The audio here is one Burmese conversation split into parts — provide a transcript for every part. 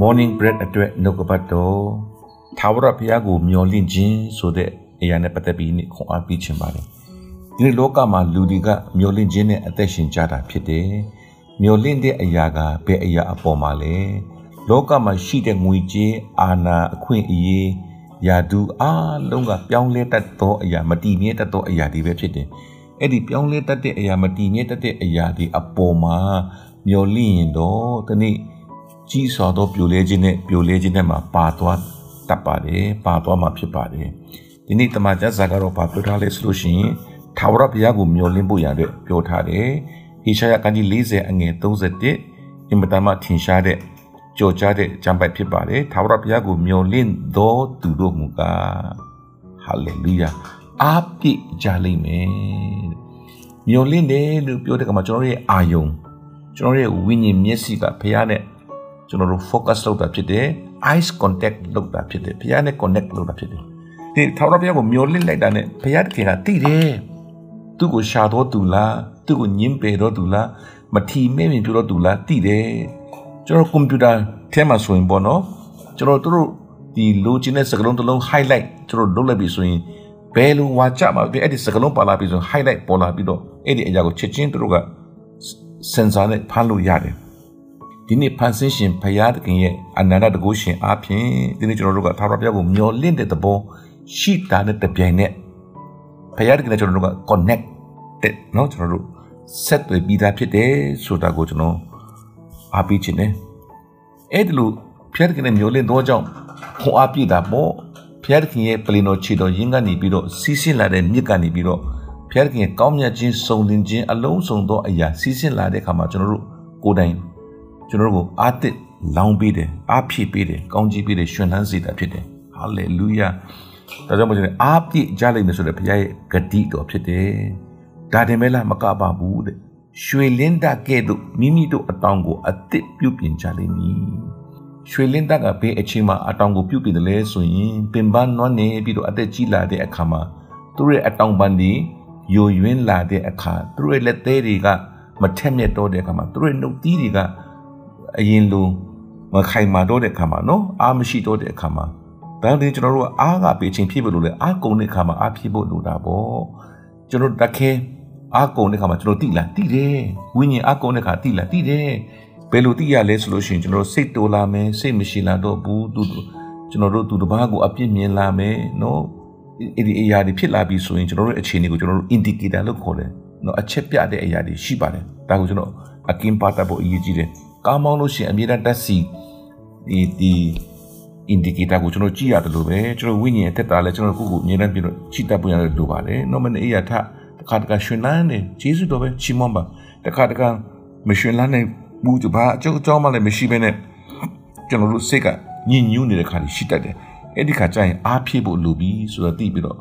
morning bread အတွက်နှုတ်ကပတ်တော်သာဝရဘုရားကိုမျှော်လင့်ခြင်းဆိုတဲ့အရာနဲ့ပတ်သက်ပြီးခွန်အားပေးခြင်းပါတယ်ဒီလောကမှာလူတွေကမျှော်လင့်ခြင်းနဲ့အသက်ရှင်ကြတာဖြစ်တယ်မျှော်လင့်တဲ့အရာကဘယ်အရာအပေါ်မှာလဲလောကမှာရှိတဲ့ငွေကြေးအာဏာအခွင့်အရေးယာဒူအားလုံးကပြောင်းလဲတတ်သောအရာမတည်မြဲတတ်သောအရာတွေပဲဖြစ်တယ်အဲ့ဒီပြောင်းလဲတတ်တဲ့အရာမတည်မြဲတတ်တဲ့အရာတွေအပေါ်မှာမျောလင့်ရင်တော့ဒီနေ့ ကြီးစွာသောပြိုလဲခြင်းနဲ့ပြိုလဲခြင်းနဲ့မှာပါသွားတတ်ပါတယ်ပါသွားမှာဖြစ်ပါတယ်ဒီနေ့တမန်ကျမ်းစာကတော့ပါပြောထားလဲဆိုလို့ရှိရင်ထာဝရဘုရားကိုမျှော်လင့်ဖို့ရတဲ့ပြောထားတယ်ဟေရှာယကံကြီး40အငယ်31အင်မတန်မှထင်ရှားတဲ့ကြော်ကြားတဲ့ကျမ်းပိုက်ဖြစ်ပါတယ်ထာဝရဘုရားကိုမျှော်လင့်သောသူတို့မူကားဟာလေလုယာအားပြည့်ကြလိမ့်မယ်မျှော်လင့်တယ်လို့ပြောတဲ့ကမှာကျွန်တော်ရဲ့အာယုံကျွန်တော်ရဲ့ဝိညာဉ်မျက်စိကဘုရားနဲ့ ကျွန်တော်တို့ focus လုပ်တာဖြစ်တယ် eyes contact လုပ်တာဖြစ်တယ်ဘုရားနဲ့ connect လုပ်တာဖြစ်တယ်ဒီထာဝရဘုရားကိုမျှော်လင့်လိုက်တာနဲ့ဘုရားတခင်ကသိတယ်သူ့ကိုရှာတော်သူလားသူ့ကိုညင်းပယ်တော်သူလားမထီမဲ့မြင်ပြောတော်သူလားသိတယ်ကျွန်တော်ကွန်ပျူတာထဲမှာဆိုရင်ပေါ့နော်ကျွန်တော်တို့ဒီလိုချင်တဲ့စကားလုံးတစ်လုံး highlight ကျွန်တော်လုပ်လိုက်ပြီဆိုရင်ဘယ်လိုဝါကြမှာဒီအဲ့ဒီစကားလုံးပါလာပြီဆိုရင် highlight ပေါ်လာပြီးတော့အဲ့ဒီအရာကိုချက်ချင်းတို့က sensor နဲ့ဖမ်းလို့ရတယ် ဒီနေ့ဖန်ဆင်းရှင်ဘုရားသခင်ရဲ့အနန္တတကုရှင်အားဖြင့်ဒီနေ့ကျွန်တော်တို့ကသာရဘုရားကိုမျှော်လင့်တဲ့သဘောရှိတာနဲ့တပြိုင်နက်ဘုရားသခင်နဲ့ကျွန်တော်တို့က connected เนาะကျွန်တော်တို့ဆက်သွယ်ပြီးသားဖြစ်တယ်ဆိုတာကိုကျွန်တော်အားပေးခြင်းနဲ့အဲ့ဒီလိုဘုရားသခင်နဲ့မျှော်လင့်သောကြောင့်ခွန်အားပြည့်တာပေါ့ဘုရားသခင်ရဲ့ပလင်တော်ခြေတော်ရင်းကနေပြီးတော့စီးဆင်းလာတဲ့မြစ်ကနေပြီးတော့ဘုရားသခင်ရဲ့ကောင်းမြတ်ခြင်းစုံလင်ခြင်းအလုံးစုံသောအရာစီးဆင်းလာတဲ့အခါမှာကျွန်တော်တို့ကိုယ်တိုင် ကျွန်တော်တို့ကိုအားတစ်လောင်းပေးတယ်အားဖြည့်ပေးတယ်ကောင်းကြီးပေးတယ်ရှင်လန်းစေတာဖြစ်တယ်ဟာလေလုယာဒါကြောင့်မို့ကျွန်တော်အားပြည့်ကြလိမ့်မယ်ဆိုတဲ့ဘုရားရဲ့ဂတိတော်ဖြစ်တယ်ဒါတင်မဲ့လားမကပါဘူးတဲ့ရွှေလင်းတကဲ့သို့မိမိတို့အတောင်ကိုအသစ်ပြုပြင်ကြလိမ့်မည်ရွှေလင်းတကဘေးအချိန်မှာအတောင်ကိုပြုပြင်တယ်လဲဆိုရင်ပင်ပန်းနွမ်းနေပြီးတော့အသက်ကြီးလာတဲ့အခါမှာသူတို့ရဲ့အတောင်ပန်းဒီယိုယွင်းလာတဲ့အခါသူတို့ရဲ့လက်သေးတွေကမထက်မြက်တော့တဲ့အခါမှာသူတို့ရဲ့နှုတ်သီးတွေက အရင်လိုမခိုင်မာတော့တဲ့အခါမှာနော်အားမရှိတော့တဲ့အခါမှာဒါကြောင့်ကျွန်တော်တို့ကအားကပေးခြင်းဖြစ်ဖို့လို့လေအားကုန်တဲ့အခါမှာအားဖြစ်ဖို့လိုတာပေါ့ကျွန်တော်တခဲအားကုန်တဲ့အခါမှာကျွန်တော်တိလားတိတယ်ဝိညာဉ်အားကုန်တဲ့အခါတိလားတိတယ်ဘယ်လိုတိရလဲဆိုလို့ရှိရင်ကျွန်တော်စိတ်တိုးလာမယ်စိတ်မရှိလာတော့ဘူးသူကျွန်တော်တို့သူတစ်ပါးကိုအပြစ်မြင်လာမယ်နော်အဲ့ဒီအရာတွေဖြစ်လာပြီဆိုရင်ကျွန်တော်တို့အခြေအနေကိုကျွန်တော်တို့ indicator လို့ခေါ်တယ်နော်အချက်ပြတဲ့အရာတွေရှိပါတယ်ဒါကိုကျွန်တော်အကင်းပါတတ်ဖို့အရေးကြီးတယ် ကားမောင်းလို့ရှိရင်အမြဲတမ်းတက်စီဒီဒီ indicator ကိုကျွန်တော်ကြည့်ရတယ်လို့ပဲကျွန်တော်ဝိညာဉ်အသက်တာလဲကျွန်တော်ကိုယ့်ကိုအမြဲတမ်းပြီးတော့ကြည့်တတ်ဖို့ရတယ်လို့ပါတယ်နော်မနေ့အရာထတခါတခါရှင်လန်းနေဂျေစုတော်ပဲချီးမွမ်းပါတခါတခါမရှင်လန်းနေဘူးကြပါအကျုပ်အကြောင်းမှလည်းမရှိဘဲနဲ့ကျွန်တော်တို့စိတ်ကညင်ညူးနေတဲ့ခါကြီးရှိတတ်တယ်အဲ့ဒီခါကျရင်အားဖြည့်ဖို့လိုပြီဆိုတော့သိပြီးတော့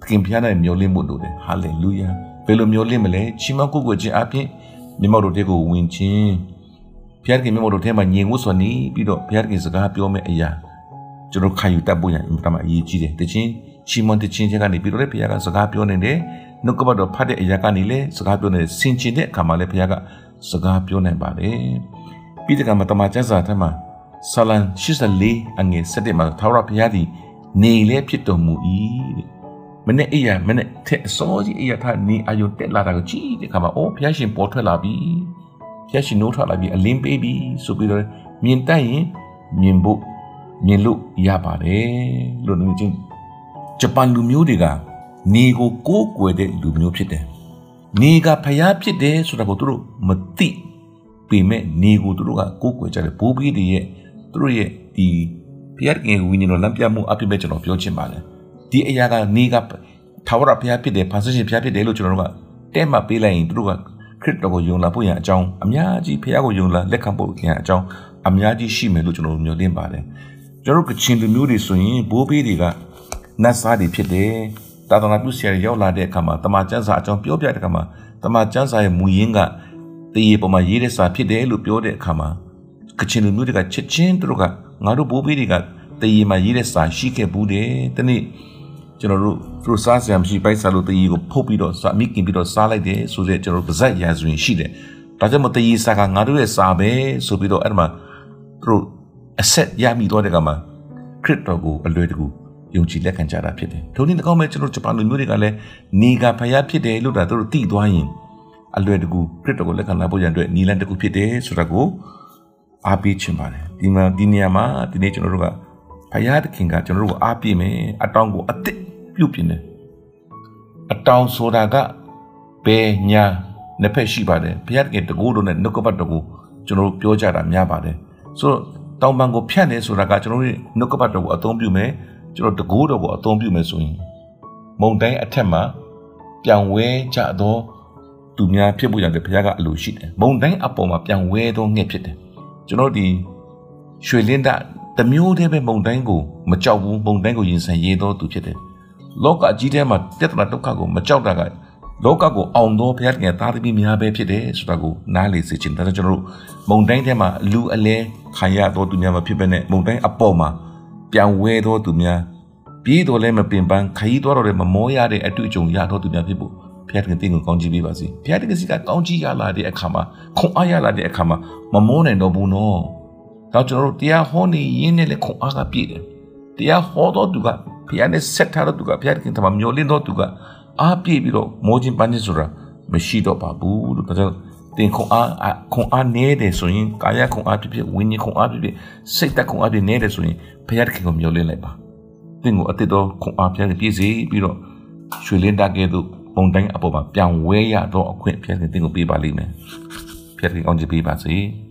သခင်ဖျားတဲ့မျောလင့်ဖို့လိုတယ်ဟာလေလုယာဘယ်လိုမျောလင့်မလဲချီးမွမ်းကိုကိုခြင်းအပြင်မြတ်တော်တွေကိုဝင်ခြင်း ဘုရားခင်မြတ်တော်ထဲမှာညင်ဝတ်စွာနေပြီးတော့ဘုရားခင်စကားပြောမဲ့အရာကျွန်တော်ခံယူတတ်ဖို့ရအင်တာမအရေးကြီးတယ်တခြင်းချီးမွမ်းတခြင်းချင်းကနေပြီးတော့လည်းဘုရားကစကားပြောနေတယ်နှုတ်ကပတ်တော်ဖတ်တဲ့အရာကနေလည်းစကားပြောနေဆင်ခြင်တဲ့အခါမှာလည်းဘုရားကစကားပြောနိုင်ပါတယ်ပြီးတဲ့ကမှာတမန်ကျမ်းစာထဲမှာဆလန်84အငယ်7မှာထာဝရဘုရားသည်နေလဲဖြစ်တော်မူ၏တဲ့မနေ့အိယာမနေ့ထက်အစောကြီးအိယာထားနေအယုန်တက်လာတာကိုကြည့်တဲ့ခါမှာအိုးဘုရားရှင်ပေါ်ထွက်လာပြီ ဘုရားရှင်နိုးထွက်လာပြီအလင်းပေးပြီဆိုပြီးတော့မြင်တတ်ရင်မြင်ဖို့မြင်လို့ရပါတယ်လို့နေချင်းဂျပန်လူမျိုးတွေကနေကိုကိုးကွယ်တဲ့လူမျိုးဖြစ်တယ်နေကဖျားဖြစ်တယ်ဆိုတာကိုသူတို့မသိပေမဲ့နေကိုသူတို့ကကိုးကွယ်ကြတယ်ဘိုးဘီတွေရဲ့သူတို့ရဲ့ဒီဘုရားကင်ဝိညာဉ်တော်လမ်းပြမှုအပြည့်ပဲကျွန်တော်ပြောချင်ပါတယ်ဒီအရာကနေကထာဝရဘုရားဖြစ်တယ်ဖန်ဆင်းရှင်ဘုရားဖြစ်တယ်လို့ကျွန်တော်တို့ကတဲ့မှပေးလိုက်ရင်သူတို့က ခရစ်တော်ကိုယုံလာဖို့ရန်အကြောင်းအများကြီးဘုရားကိုယုံလာလက်ခံဖို့ရန်အကြောင်းအများကြီးရှိမယ်လို့ကျွန်တော်တို့မျှော်လင့်ပါတယ်ကျွန်တော်တို့ကချင်လူမျိုးတွေဆိုရင်ဘိုးဘေးတွေကနတ်စားတွေဖြစ်တယ်တာသနာပြုဆရာတွေရောက်လာတဲ့အခါမှာတမန်ကျမ်းစာအကြောင်းပြောပြတဲ့အခါမှာတမန်ကျမ်းစာရဲ့မူရင်းကတရေပေါ်မှာရေးတဲ့စာဖြစ်တယ်လို့ပြောတဲ့အခါမှာကချင်လူမျိုးတွေကချက်ချင်းတို့ကငါတို့ဘိုးဘေးတွေကတရေမှာရေးတဲ့စာရှိခဲ့ဘူးတယ်တနေ့ ကျွန်တော်တို့သူတို့စားစရာမရှိပိုက်စားလို့တရေကိုဖုတ်ပြီးတော့စာမိခင်ပြီးတော့စားလိုက်တယ်ဆိုတဲ့ကျွန်တော်တို့ပါဇက်ရာဇဝင်ရှိတယ်ဒါကြောင့်မတရေစာကငါတို့ရဲ့စာပဲဆိုပြီးတော့အဲ့မှာသူတို့အဆက်ရမိတော့တဲ့ကမှာခရစ်တော်ကိုအလွယ်တကူယုံကြည်လက်ခံကြတာဖြစ်တယ်။ထိုနည်း၎င်းပဲကျွန်တော်ဂျပန်လူမျိုးတွေကလည်းနေကဖယားဖြစ်တယ်လို့ဒါတို့သိသွားရင်အလွယ်တကူခရစ်တော်ကိုလက်ခံလာဖို့ရန်အတွက်နီလန်တကူဖြစ်တယ်ဆိုတာကိုအားပေးချင်ပါတယ်။ဒီမှာဒီနေရာမှာဒီနေ့ကျွန်တော်တို့က ဖယားသခင်ကကျွန်တော်တို့ကိုအားပေးမယ်အတောင်ကိုအစ်စ်ပြုတ်ပြင်းတယ်။အတောင်ဆိုတာကဘယ်ညာနှစ်ဖက်ရှိပါတယ်။ဖယားသခင်တကူတို့နဲ့နှုတ်ကပတ်တော်ကိုကျွန်တော်တို့ပြောကြတာများပါတယ်။ဆိုတော့တောင်ပံကိုဖြတ်နေဆိုတာကကျွန်တော်တို့နှုတ်ကပတ်တော်ကိုအသုံးပြုမယ်။ကျွန်တော်တကိုးတော်ကိုအသုံးပြုမယ်ဆိုရင်မုံတိုင်းအထက်မှာပြောင်ဝဲကြသောသူများဖြစ်ဖို့ရတယ်ဘုရားကအလိုရှိတယ်မုံတိုင်းအပေါ်မှာပြောင်ဝဲသောငှက်ဖြစ်တယ်ကျွန်တော်ဒီရွှေလင်းဒ တမျိုးတည်းပဲမုံတိုင်းကိုမကြောက်ဘူးမုံတိုင်းကိုရင်ဆိုင်ရေးသောသူဖြစ်တယ်လောကအကြီးထဲမှာပြဿနာဒုက္ခကိုမကြောက်တာကလောကကိုအောင်သောဘုရားတကယ်သားသမီးများပဲဖြစ်တယ်ဆိုတာကိုနားလေစေချင်တယ်ကျွန်တော်တို့မုံတိုင်းထဲမှာလူအလဲခံရသောသူများမဖြစ်ဘဲနဲ့မုံတိုင်းအပေါ်မှာပြောင်းဝဲသောသူများပြေးတော်လဲမပင်ပန်းခရီးတော်တော်လဲမမောရတဲ့အတွေ့အကြုံရတော်သူများဖြစ်ဖို့ဘုရားတခင်တင်ကိုကောင်းချီးပေးပါစေဘုရားတခင်စီကကောင်းချီးရလာတဲ့အခါမှာခွန်အားရလာတဲ့အခါမှာမမောနိုင်တော့ဘူးနော် တော့ကျွန်တော်တို့တရားဟောနေရင်းနဲ့လည်းခွန်အားကပြည့်တယ်တရားဟောတော်သူကဘုရားနဲ့ဆက်ထားတော်သူကဘုရားတခင်တမမျောလင်းတော်သူကအားပြည့်ပြီးတော့မောခြင်းပန်းခြင်းဆိုတာမရှိတော့ပါဘူးလို့ဒါကြောင့်တင်ခွန်အားခွန်အားနေတယ်ဆိုရင်ကာယခွန်အားဖြစ်ဖြစ်ဝိညာဉ်ခွန်အားဖြစ်ဖြစ်စိတ်သက်ခွန်အားဖြစ်နေတယ်ဆိုရင်ဘုရားသခင်ကိုမျှော်လင့်လိုက်ပါသင်ကိုအတိတ်သောခွန်အားဖျက်ပြည့်စေပြီးတော့ရွှေလင်းတကဲ့သို့ပုံတိုင်းအပေါ်မှာပြောင်းဝဲရတော့အခွင့်ဖျက်သင်ကိုပေးပါလိမ့်မယ်ဖျက်သင်ကောင်းချီးပေးပါစေ။